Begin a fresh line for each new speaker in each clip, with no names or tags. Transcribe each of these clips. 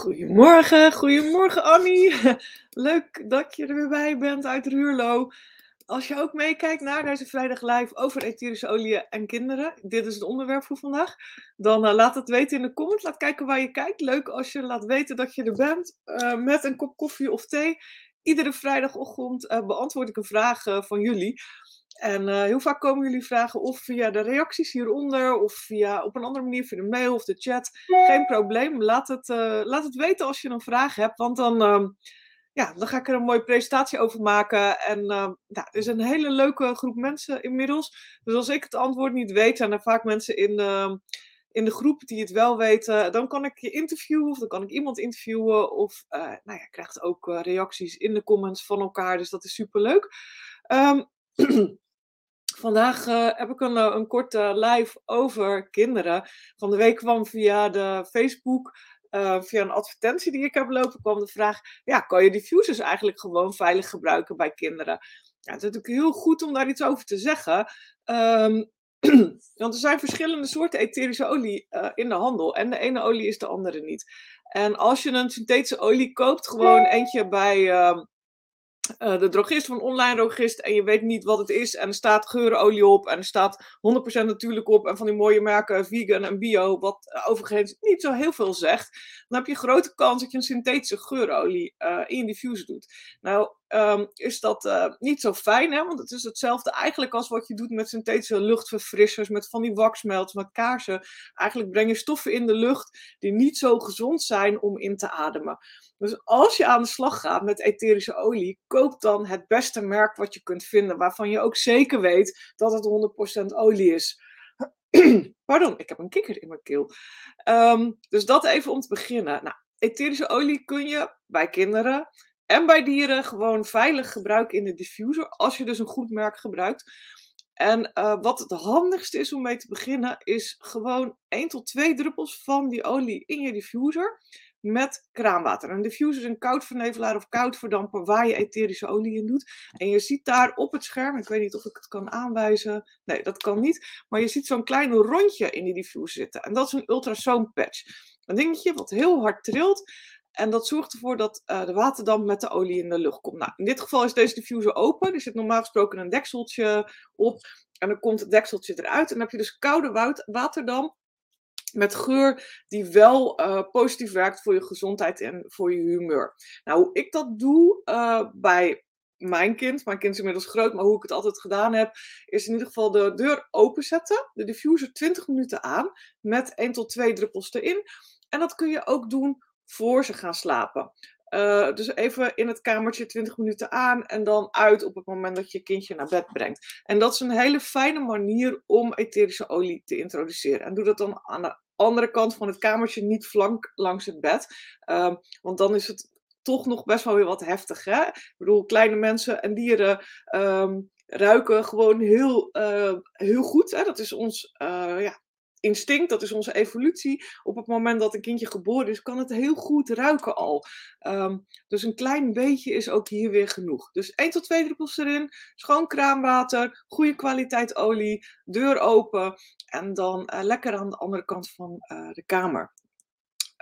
Goedemorgen, goedemorgen Annie. Leuk dat je er weer bij bent uit Ruurlo. Als je ook meekijkt naar deze vrijdag live over etherische oliën en kinderen, dit is het onderwerp voor vandaag, dan uh, laat het weten in de comments. Laat kijken waar je kijkt. Leuk als je laat weten dat je er bent uh, met een kop koffie of thee. Iedere vrijdagochtend uh, beantwoord ik een vraag van jullie. En uh, heel vaak komen jullie vragen of via de reacties hieronder of via op een andere manier via de mail of de chat. Geen probleem. Laat het, uh, laat het weten als je een vraag hebt, want dan, uh, ja, dan ga ik er een mooie presentatie over maken. En nou, er is een hele leuke groep mensen inmiddels. Dus als ik het antwoord niet weet, zijn er vaak mensen in, in de groep die het wel weten. Dan kan ik je interviewen of dan kan ik iemand interviewen. Of nou ja, je krijgt ook reacties in de comments van elkaar. Dus dat is superleuk. Um, Vandaag uh, heb ik een, een korte live over kinderen. Van de week kwam via de Facebook, uh, via een advertentie die ik heb lopen, kwam de vraag: ja, kan je diffusers eigenlijk gewoon veilig gebruiken bij kinderen? Ja, het is natuurlijk heel goed om daar iets over te zeggen. Um, want er zijn verschillende soorten etherische olie uh, in de handel. En de ene olie is de andere niet. En als je een synthetische olie koopt, gewoon eentje bij. Uh, uh, de drogist van online drogist en je weet niet wat het is en er staat geurenolie op en er staat 100% natuurlijk op en van die mooie merken vegan en bio, wat uh, overigens niet zo heel veel zegt, dan heb je grote kans dat je een synthetische geurolie uh, in je diffuser doet. Nou um, is dat niet zo fijn, hè? want het is hetzelfde eigenlijk als wat je doet met synthetische luchtverfrissers, met van die waxmelts, met kaarsen. Eigenlijk breng je stoffen in de lucht die niet zo gezond zijn om in te ademen. Dus als je aan de slag gaat met etherische olie, koop dan het beste merk wat je kunt vinden, waarvan je ook zeker weet dat het 100% olie is. Pardon, ik heb een kikker in mijn keel. Um, dus dat even om te beginnen. Nou, etherische olie kun je bij kinderen en bij dieren gewoon veilig gebruiken in de diffuser, als je dus een goed merk gebruikt. En uh, wat het handigste is om mee te beginnen, is gewoon 1 tot 2 druppels van die olie in je diffuser met kraanwater. Een diffuser is een koudvernevelaar of koudverdamper waar je etherische olie in doet. En je ziet daar op het scherm, ik weet niet of ik het kan aanwijzen, nee dat kan niet, maar je ziet zo'n klein rondje in die diffuser zitten. En dat is een ultrasoon patch. Een dingetje wat heel hard trilt. En dat zorgt ervoor dat uh, de waterdamp met de olie in de lucht komt. Nou, in dit geval is deze diffuser open. Er zit normaal gesproken een dekseltje op. En dan komt het dekseltje eruit. En dan heb je dus koude waterdamp met geur die wel uh, positief werkt voor je gezondheid en voor je humeur. Nou, hoe ik dat doe uh, bij mijn kind, mijn kind is inmiddels groot, maar hoe ik het altijd gedaan heb, is in ieder geval de deur openzetten, de diffuser 20 minuten aan, met 1 tot 2 druppels erin. En dat kun je ook doen voor ze gaan slapen. Uh, dus even in het kamertje 20 minuten aan en dan uit op het moment dat je je kindje naar bed brengt. En dat is een hele fijne manier om etherische olie te introduceren. En doe dat dan aan de andere kant van het kamertje, niet flank langs het bed. Uh, want dan is het toch nog best wel weer wat heftig. Hè? Ik bedoel, kleine mensen en dieren um, ruiken gewoon heel, uh, heel goed. Hè? Dat is ons uh, ja, instinct, dat is onze evolutie. Op het moment dat een kindje geboren is, kan het heel goed ruiken al. Um, dus een klein beetje is ook hier weer genoeg. Dus 1 tot 2 druppels erin, schoon kraanwater, goede kwaliteit olie, deur open en dan uh, lekker aan de andere kant van uh, de kamer.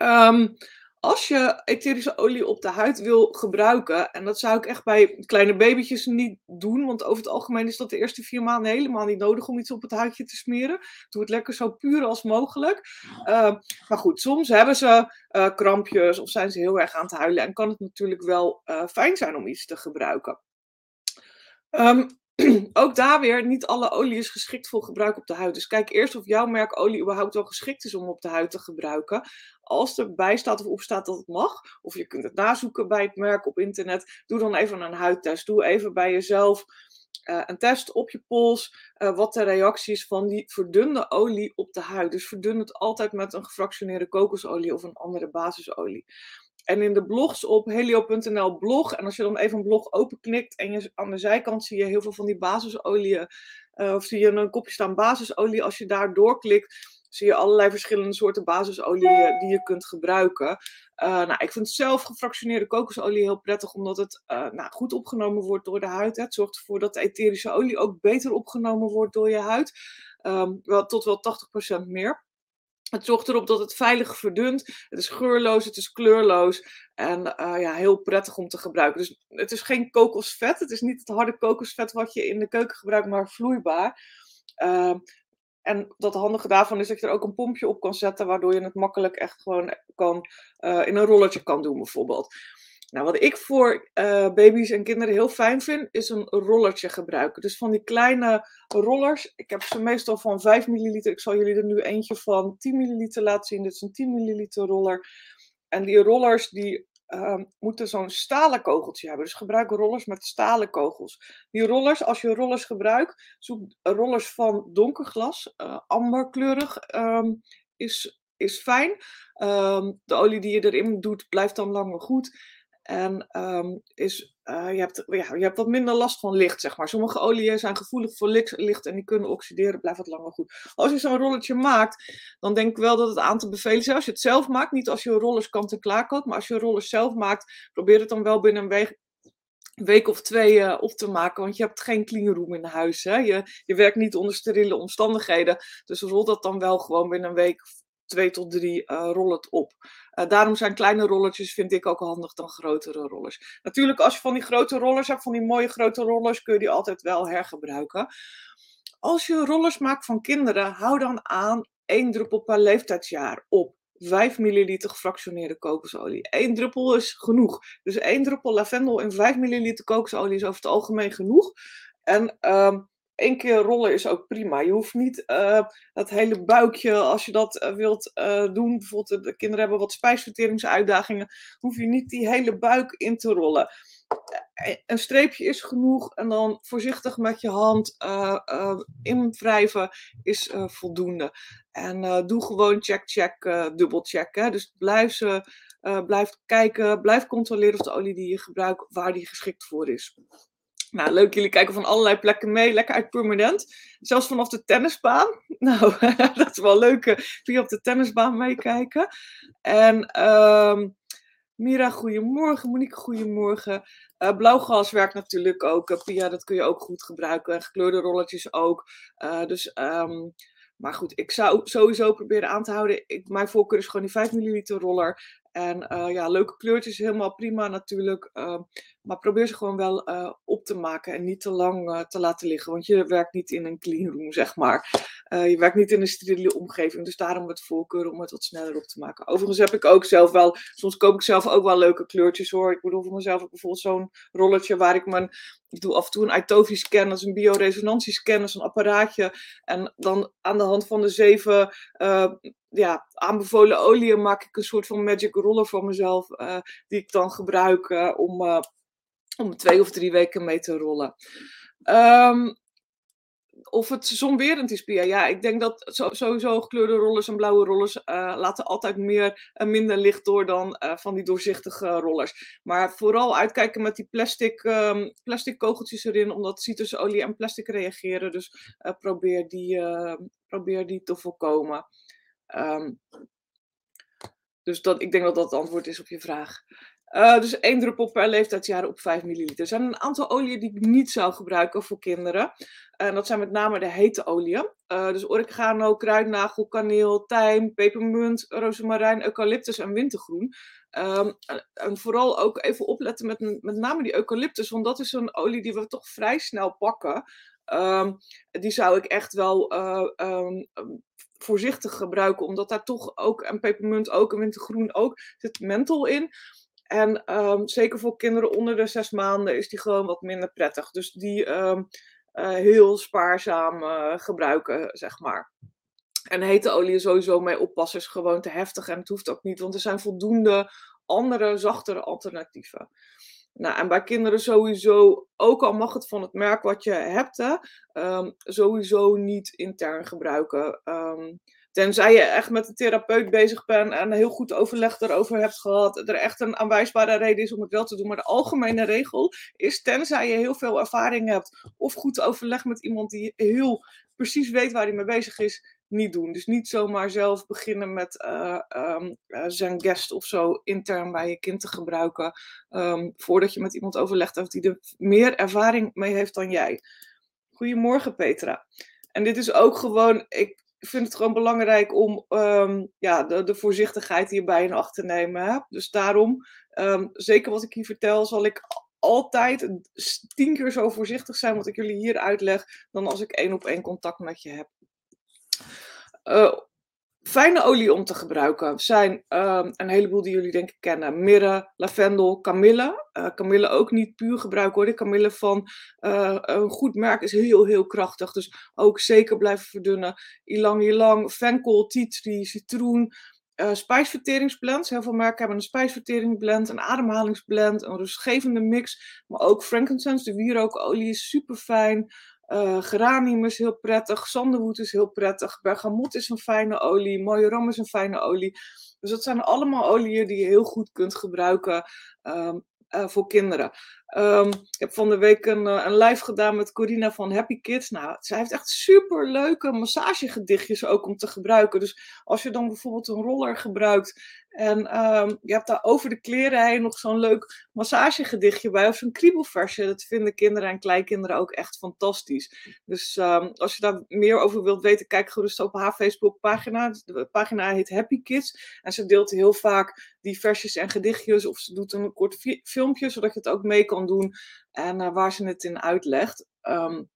Um, als je etherische olie op de huid wil gebruiken, en dat zou ik echt bij kleine babytjes niet doen, want over het algemeen is dat de eerste vier maanden helemaal niet nodig om iets op het huidje te smeren. Doe het lekker zo puur als mogelijk. Uh, maar goed, soms hebben ze uh, krampjes of zijn ze heel erg aan het huilen en kan het natuurlijk wel uh, fijn zijn om iets te gebruiken. Um, ook daar weer, niet alle olie is geschikt voor gebruik op de huid. Dus kijk eerst of jouw merk olie überhaupt wel geschikt is om op de huid te gebruiken. Als erbij staat of op staat dat het mag, of je kunt het nazoeken bij het merk op internet, doe dan even een huidtest. Doe even bij jezelf uh, een test op je pols, uh, wat de reactie is van die verdunde olie op de huid. Dus verdun het altijd met een gefractioneerde kokosolie of een andere basisolie. En in de blogs op helio.nl blog, en als je dan even een blog openknikt en je, aan de zijkant zie je heel veel van die basisolieën, uh, of zie je een kopje staan basisolie, als je daar doorklikt, zie je allerlei verschillende soorten basisolie die je kunt gebruiken. Uh, nou, ik vind zelf gefractioneerde kokosolie heel prettig, omdat het uh, nou, goed opgenomen wordt door de huid. Het zorgt ervoor dat de etherische olie ook beter opgenomen wordt door je huid. Wel, tot wel 80% meer. Het zorgt erop dat het veilig verdunt. Het is geurloos, het is kleurloos. En uh, ja, heel prettig om te gebruiken. Dus het is geen kokosvet. Het is niet het harde kokosvet wat je in de keuken gebruikt, maar vloeibaar. Uh, en dat handige daarvan is dat je er ook een pompje op kan zetten, waardoor je het makkelijk echt gewoon kan, uh, in een rolletje kan doen, bijvoorbeeld. Nou, wat ik voor uh, baby's en kinderen heel fijn vind, is een rollertje gebruiken. Dus van die kleine rollers. Ik heb ze meestal van 5 milliliter. Ik zal jullie er nu eentje van 10 milliliter laten zien. Dit is een 10 milliliter roller. En die rollers die uh, moeten zo'n stalen kogeltje hebben. Dus gebruik rollers met stalen kogels. Die rollers, als je rollers gebruikt, zoek rollers van donker glas, uh, amberkleurig um, is, is fijn. Um, de olie die je erin doet, blijft dan langer goed. En um, is, uh, je, hebt, ja, je hebt wat minder last van licht, zeg maar. Sommige oliën zijn gevoelig voor licht en die kunnen oxideren, blijft wat langer goed. Als je zo'n rolletje maakt, dan denk ik wel dat het aan te bevelen is. Als je het zelf maakt, niet als je rollers kant en klaar koopt, maar als je rollers zelf maakt, probeer het dan wel binnen een week, week of twee uh, op te maken, want je hebt geen clean room in huis. Hè? Je, je werkt niet onder steriele omstandigheden, dus rol dat dan wel gewoon binnen een week twee tot drie uh, rol het op. Uh, daarom zijn kleine rolletjes vind ik ook handig dan grotere rollers. Natuurlijk, als je van die grote rollers hebt, van die mooie grote rollers, kun je die altijd wel hergebruiken. Als je rollers maakt van kinderen, hou dan aan één druppel per leeftijdsjaar op. 5 milliliter gefractioneerde kokosolie. Eén druppel is genoeg. Dus één druppel lavendel in 5 milliliter kokosolie is over het algemeen genoeg. En um, één keer rollen is ook prima. Je hoeft niet uh, dat hele buikje, als je dat uh, wilt uh, doen, bijvoorbeeld de kinderen hebben wat spijsverteringsuitdagingen, hoef je niet die hele buik in te rollen. Een streepje is genoeg en dan voorzichtig met je hand invrijven is voldoende. En doe gewoon check, check, dubbel check. Hè? Dus blijf, ze, blijf kijken, blijf controleren of de olie die je gebruikt, waar die geschikt voor is. Nou, leuk, jullie kijken van allerlei plekken mee, lekker uit permanent. Zelfs vanaf de tennisbaan. Nou, dat is wel leuk, uh, via op de tennisbaan meekijken. En um, Mira, goedemorgen. Monique, goedemorgen. Uh, blauwgas werkt natuurlijk ook. Uh, Pia, dat kun je ook goed gebruiken. Gekleurde rolletjes ook. Dus, um, maar goed, ik zou sowieso proberen aan te houden. Ik, mijn voorkeur is gewoon die 5 milliliter roller. En uh, ja, leuke kleurtjes, helemaal prima natuurlijk. Uh, maar probeer ze gewoon wel uh, op te maken en niet te lang te laten liggen. Want je werkt niet in een clean room, zeg maar. je werkt niet in een steriele omgeving. Dus daarom het voorkeur om het wat sneller op te maken. Overigens heb ik ook zelf wel, soms koop ik zelf ook wel leuke kleurtjes hoor. Ik bedoel voor mezelf ook bijvoorbeeld zo'n rolletje waar ik mijn, ik doe af en toe een Itovi scan, dat een bioresonantiescan, dat is een apparaatje. En dan aan de hand van de zeven ja, aanbevolen olie maak ik een soort van magic roller voor mezelf. Uh, die ik dan gebruik uh, om, uh, om twee of drie weken mee te rollen. Um, of het zonwerend is, Pia. Ja, ik denk dat sowieso gekleurde rollers en blauwe rollers laten altijd meer en minder licht door dan van die doorzichtige rollers. Maar vooral uitkijken met die plastic, um, plastic kogeltjes erin, omdat citrusolie en plastic reageren. Dus probeer, die, probeer die te voorkomen. Um, dus dat, ik denk dat dat het antwoord is op je vraag. Uh, dus één druppel per leeftijdsjaar op 5 milliliter. Er zijn een aantal oliën die ik niet zou gebruiken voor kinderen. En dat zijn met name de hete oliën. Uh, dus oregano, kruidnagel, kaneel, tijm, pepermunt, rozemarijn, eucalyptus en wintergroen. Um, en vooral ook even opletten met, met name die eucalyptus, want dat is een olie die we toch vrij snel pakken. Um, die zou ik echt wel uh, um, voorzichtig gebruiken, omdat daar toch ook, en pepermunt ook, en wintergroen ook, zit menthol in. En zeker voor kinderen onder de zes maanden is die gewoon wat minder prettig. Dus die uh, heel spaarzaam uh, gebruiken, zeg maar. En hete olie sowieso mee oppassen is gewoon te heftig en het hoeft ook niet, want er zijn voldoende andere, zachtere alternatieven. Nou, en bij kinderen sowieso, ook al mag het van het merk wat je hebt, hè, um, sowieso niet intern gebruiken. Um, tenzij je echt met een therapeut bezig bent en heel goed overleg erover hebt gehad, er echt een aanwijsbare reden is om het wel te doen. Maar de algemene regel is, tenzij je heel veel ervaring hebt of goed overleg met iemand die heel precies weet waar hij mee bezig is, niet doen. Dus niet zomaar zelf beginnen met uh, um, zijn guest of zo intern bij je kind te gebruiken. Um, voordat je met iemand overlegt of die er meer ervaring mee heeft dan jij. Goedemorgen Petra. En dit is ook gewoon, ik, vind het gewoon belangrijk om ehm, ja, de, voorzichtigheid hierbij in acht te nemen. Dus daarom, ehm, zeker wat ik hier vertel, zal ik altijd tien keer zo voorzichtig zijn wat ik jullie hier uitleg, dan als ik één op één contact met je heb. Uh, fijne olie om te gebruiken zijn um, een heleboel die jullie denk ik kennen. Mirre, lavendel, kamille. Uh, kamille ook niet puur gebruiken hoor. De kamille van uh, een goed merk is heel heel krachtig. Dus ook zeker blijven verdunnen. Ilang ilang, venkel, tree, citroen. Uh, spijsverteringsblends. Heel veel merken hebben een spijsverteringsblend, een ademhalingsblend, een rustgevende mix. Maar ook frankincense, de wierookolie is super fijn. Uh, geranium is heel prettig, zanderwood is heel prettig, bergamot is een fijne olie, mooie ram is een fijne olie. Dus dat zijn allemaal oliën die je heel goed kunt gebruiken um, uh, voor kinderen. Um, ik heb van de week een, uh, een live gedaan met Corina van Happy Kids. Nou, zij heeft echt super leuke massagegedichtjes ook om te gebruiken. Dus als je dan bijvoorbeeld een roller gebruikt en um, je hebt daar over de kleren heen nog zo'n leuk massagegedichtje bij of zo'n kriebelversje. Dat vinden kinderen en kleinkinderen ook echt fantastisch. Dus um, als je daar meer over wilt weten, kijk gerust op haar Facebookpagina. De pagina heet Happy Kids. En ze deelt heel vaak die versjes en gedichtjes of ze doet een kort filmpje, zodat je het ook mee kan doen en uh, waar ze het in uitlegt. Um,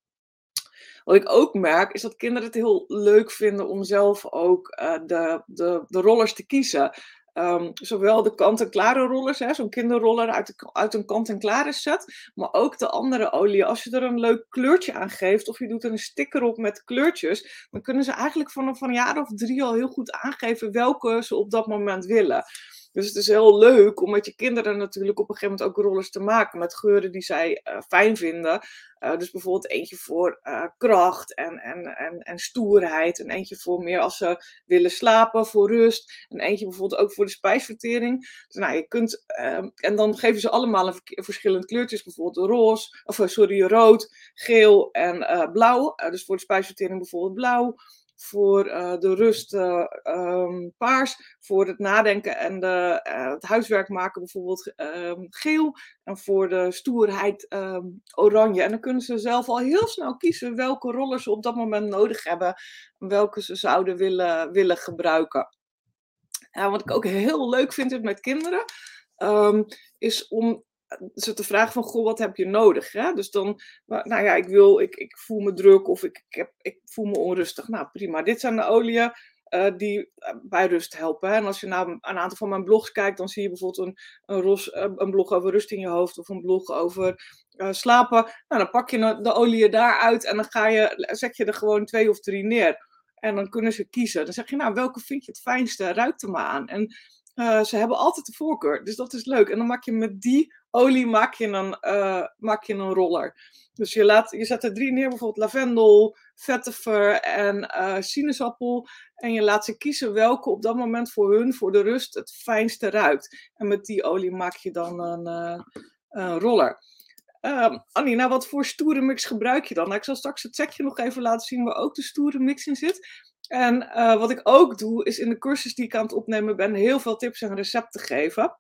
wat ik ook merk, is dat kinderen het heel leuk vinden om zelf ook uh, de, de, de rollers te kiezen. Um, zowel de kant-en-klare rollers, zo'n kinderroller uit, de, uit een kant-en-klare set, maar ook de andere olie. Als je er een leuk kleurtje aan geeft of je doet er een sticker op met kleurtjes, dan kunnen ze eigenlijk vanaf een jaar of drie al heel goed aangeven welke ze op dat moment willen. Dus het is heel leuk om met je kinderen natuurlijk op een gegeven moment ook rollers te maken met geuren die zij uh, fijn vinden. Uh, dus bijvoorbeeld eentje voor uh, kracht en, en, en, en stoerheid. En eentje voor meer als ze willen slapen, voor rust. En eentje bijvoorbeeld ook voor de spijsvertering. Dus nou, je kunt, ehm, en dan geven ze allemaal een verschillende kleurtjes. Bijvoorbeeld roze, of sorry, rood, geel en blauw. dus voor de spijsvertering bijvoorbeeld blauw voor uh, de rust uh, um, paars, voor het nadenken en de, uh, het huiswerk maken bijvoorbeeld um, geel en voor de stoerheid um, oranje. En dan kunnen ze zelf al heel snel kiezen welke rollen ze op dat moment nodig hebben en welke ze zouden willen, willen gebruiken. En wat ik ook heel leuk vind met kinderen, is om ze te vragen van, goh, wat heb je nodig? Hè? Dus dan, nou ja, ik wil, ik, ik voel me druk of ik, ik, heb, ik voel me onrustig. Nou, prima. Dit zijn de oliën uh, die eh, bij rust helpen. En als je naar een aantal van mijn blogs kijkt, dan zie je bijvoorbeeld een, een, eh, blog over rust in je hoofd of een blog over slapen. Nou, dan pak je de oliën daaruit en dan ga je, zet je er gewoon twee of drie neer. En dan kunnen ze kiezen. Dan zeg je, nou, welke vind je het fijnste? Ruik er maar aan. En ze hebben altijd de voorkeur. Dus dat is leuk. En dan maak je met die olie maak je een, uh, maak je een roller. Dus je, laat, je zet er drie neer, bijvoorbeeld lavendel, vetiver en uh, sinaasappel. En je laat ze kiezen welke op dat moment voor hun, voor de rust, het fijnste ruikt. En met die olie maak je dan een, uh, een roller. Uh, Annie, nou wat voor stoere mix gebruik je dan? Nou, ik zal straks het sekje nog even laten zien waar ook de stoere mix in zit. En wat ik ook doe, is in de cursus die ik aan het opnemen ben, heel veel tips en recepten geven.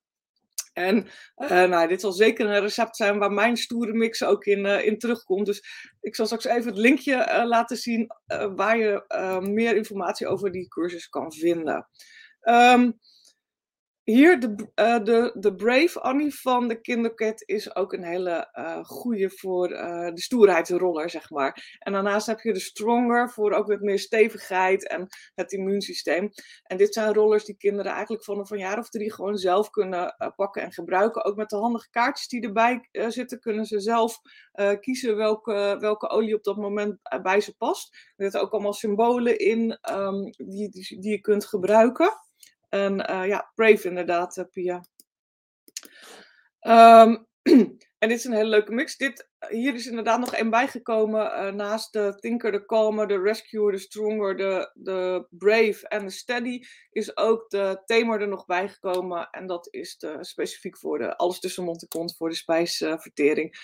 En uh, nou, dit zal zeker een recept zijn waar mijn stoere mix ook in, uh, in terugkomt. Dus ik zal straks even het linkje laten zien waar je meer informatie over die cursus kan vinden. Um, hier, de, uh, de, de Brave Annie van de Kindercat is ook een hele uh, goede voor uh, de stoerheidsroller, zeg maar. En daarnaast heb je de Stronger voor ook wat meer stevigheid en het immuunsysteem. En dit zijn rollers die kinderen eigenlijk vanaf een jaar of drie gewoon zelf kunnen pakken en gebruiken. Ook met de handige kaartjes die erbij zitten, kunnen ze zelf kiezen welke, welke olie op dat moment bij ze past. Er zitten ook allemaal symbolen in die, die, die je kunt gebruiken. En uh, ja, Brave inderdaad, uh, Pia. Um, en dit is een hele leuke mix. Dit, hier is inderdaad nog één bijgekomen. Naast de Thinker, de Calmer, de Rescuer, de Stronger, de, de Brave en de Steady is ook de Tamer er nog bijgekomen. En dat is de, specifiek voor de alles tussen mond en kont voor de spijsvertering.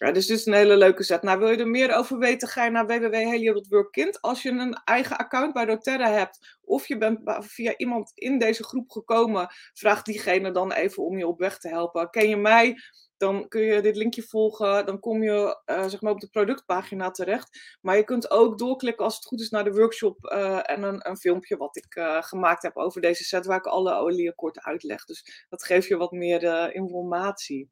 Ja, dus dit is een hele leuke set. Nou, wil je er meer over weten, ga je naar www.helio.workkind. Als je een eigen account bij doTERRA hebt, of je bent via iemand in deze groep gekomen, vraag diegene dan even om je op weg te helpen. Ken je mij? Dan kun je dit linkje volgen, dan kom je uh, zeg maar op de productpagina terecht. Maar je kunt ook doorklikken als het goed is naar de workshop uh, en een, een, filmpje wat ik uh, gemaakt heb over deze set, waar ik alle olieën kort uitleg. Dus dat geeft je wat meer informatie.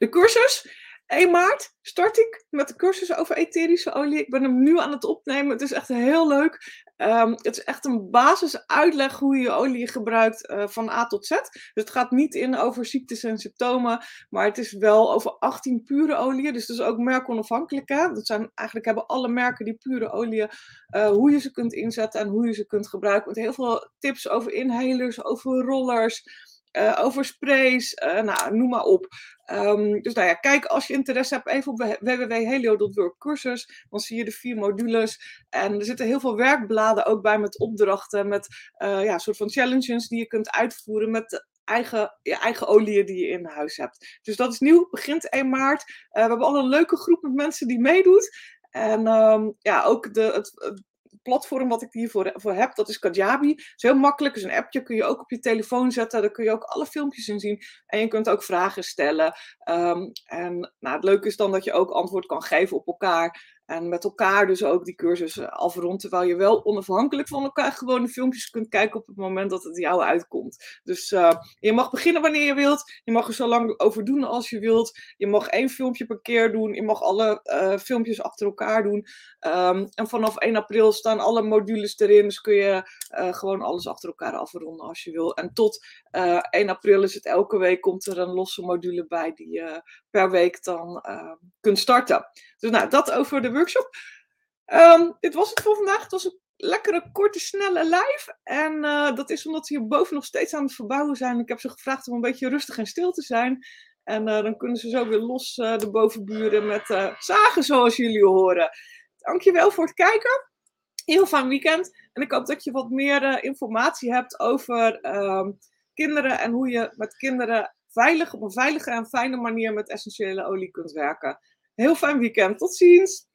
De cursus, 1 maart start ik met de cursus over etherische olie. Ik ben hem nu aan het opnemen. Het is echt heel leuk. Um, het is echt een basisuitleg hoe je olie gebruikt uh, van A tot Z. Dus het gaat niet in over ziektes en symptomen, maar het is wel over 18 pure oliën. Dus dat is ook merkonafhankelijk. Hè? Dat zijn, eigenlijk hebben alle merken die pure oliën, uh, hoe je ze kunt inzetten en hoe je ze kunt gebruiken. Met heel veel tips over inhalers, over rollers. Uh, over sprays, uh, nou, noem maar op. Um, dus nou ja, kijk als je interesse hebt even op www.helio.work cursus. Dan zie je de vier modules. En er zitten heel veel werkbladen ook bij met opdrachten. Met uh, ja, soort van challenges die je kunt uitvoeren met eigen, je eigen olie die je in huis hebt. Dus dat is nieuw, begint 1 maart. we hebben al een leuke groep met mensen die meedoet. En um, ja, ook de, het platform wat ik hiervoor voor heb, dat is Kajabi. Het is heel makkelijk, het is een appje, kun je ook op je telefoon zetten. Daar kun je ook alle filmpjes in zien. En je kunt ook vragen stellen. Um, en nou, het leuke is dan dat je ook antwoord kan geven op elkaar. En met elkaar dus ook die cursus eh, afrond. Terwijl je wel onafhankelijk van elkaar gewoon de filmpjes kunt kijken op het moment dat het jou uitkomt. Dus uh, je mag beginnen wanneer je wilt. Je mag er zo lang over doen als je wilt. Je mag één filmpje per keer doen. Je mag alle uh, filmpjes achter elkaar doen. Um, en vanaf 1 april staan alle modules erin. Dus kun je uh, gewoon alles achter elkaar afronden als je wil. En tot 1 april is het elke week komt er een losse module bij die per week dan kunt starten. Dus nou, dat over de workshop. Um, dit was het voor vandaag. Het was een lekkere, korte, snelle live. En uh, dat is omdat ze hierboven nog steeds aan het verbouwen zijn. Ik heb ze gevraagd om een beetje rustig en stil te zijn. En uh, dan kunnen ze zo weer los uh, de bovenburen met zagen, zoals jullie horen. Dankjewel voor het kijken. Heel fijn weekend. En ik hoop dat je wat meer informatie hebt over ehm, kinderen en hoe je met kinderen veilig, op een veilige en fijne manier met essentiële olie kunt werken. Heel fijn weekend. Tot ziens.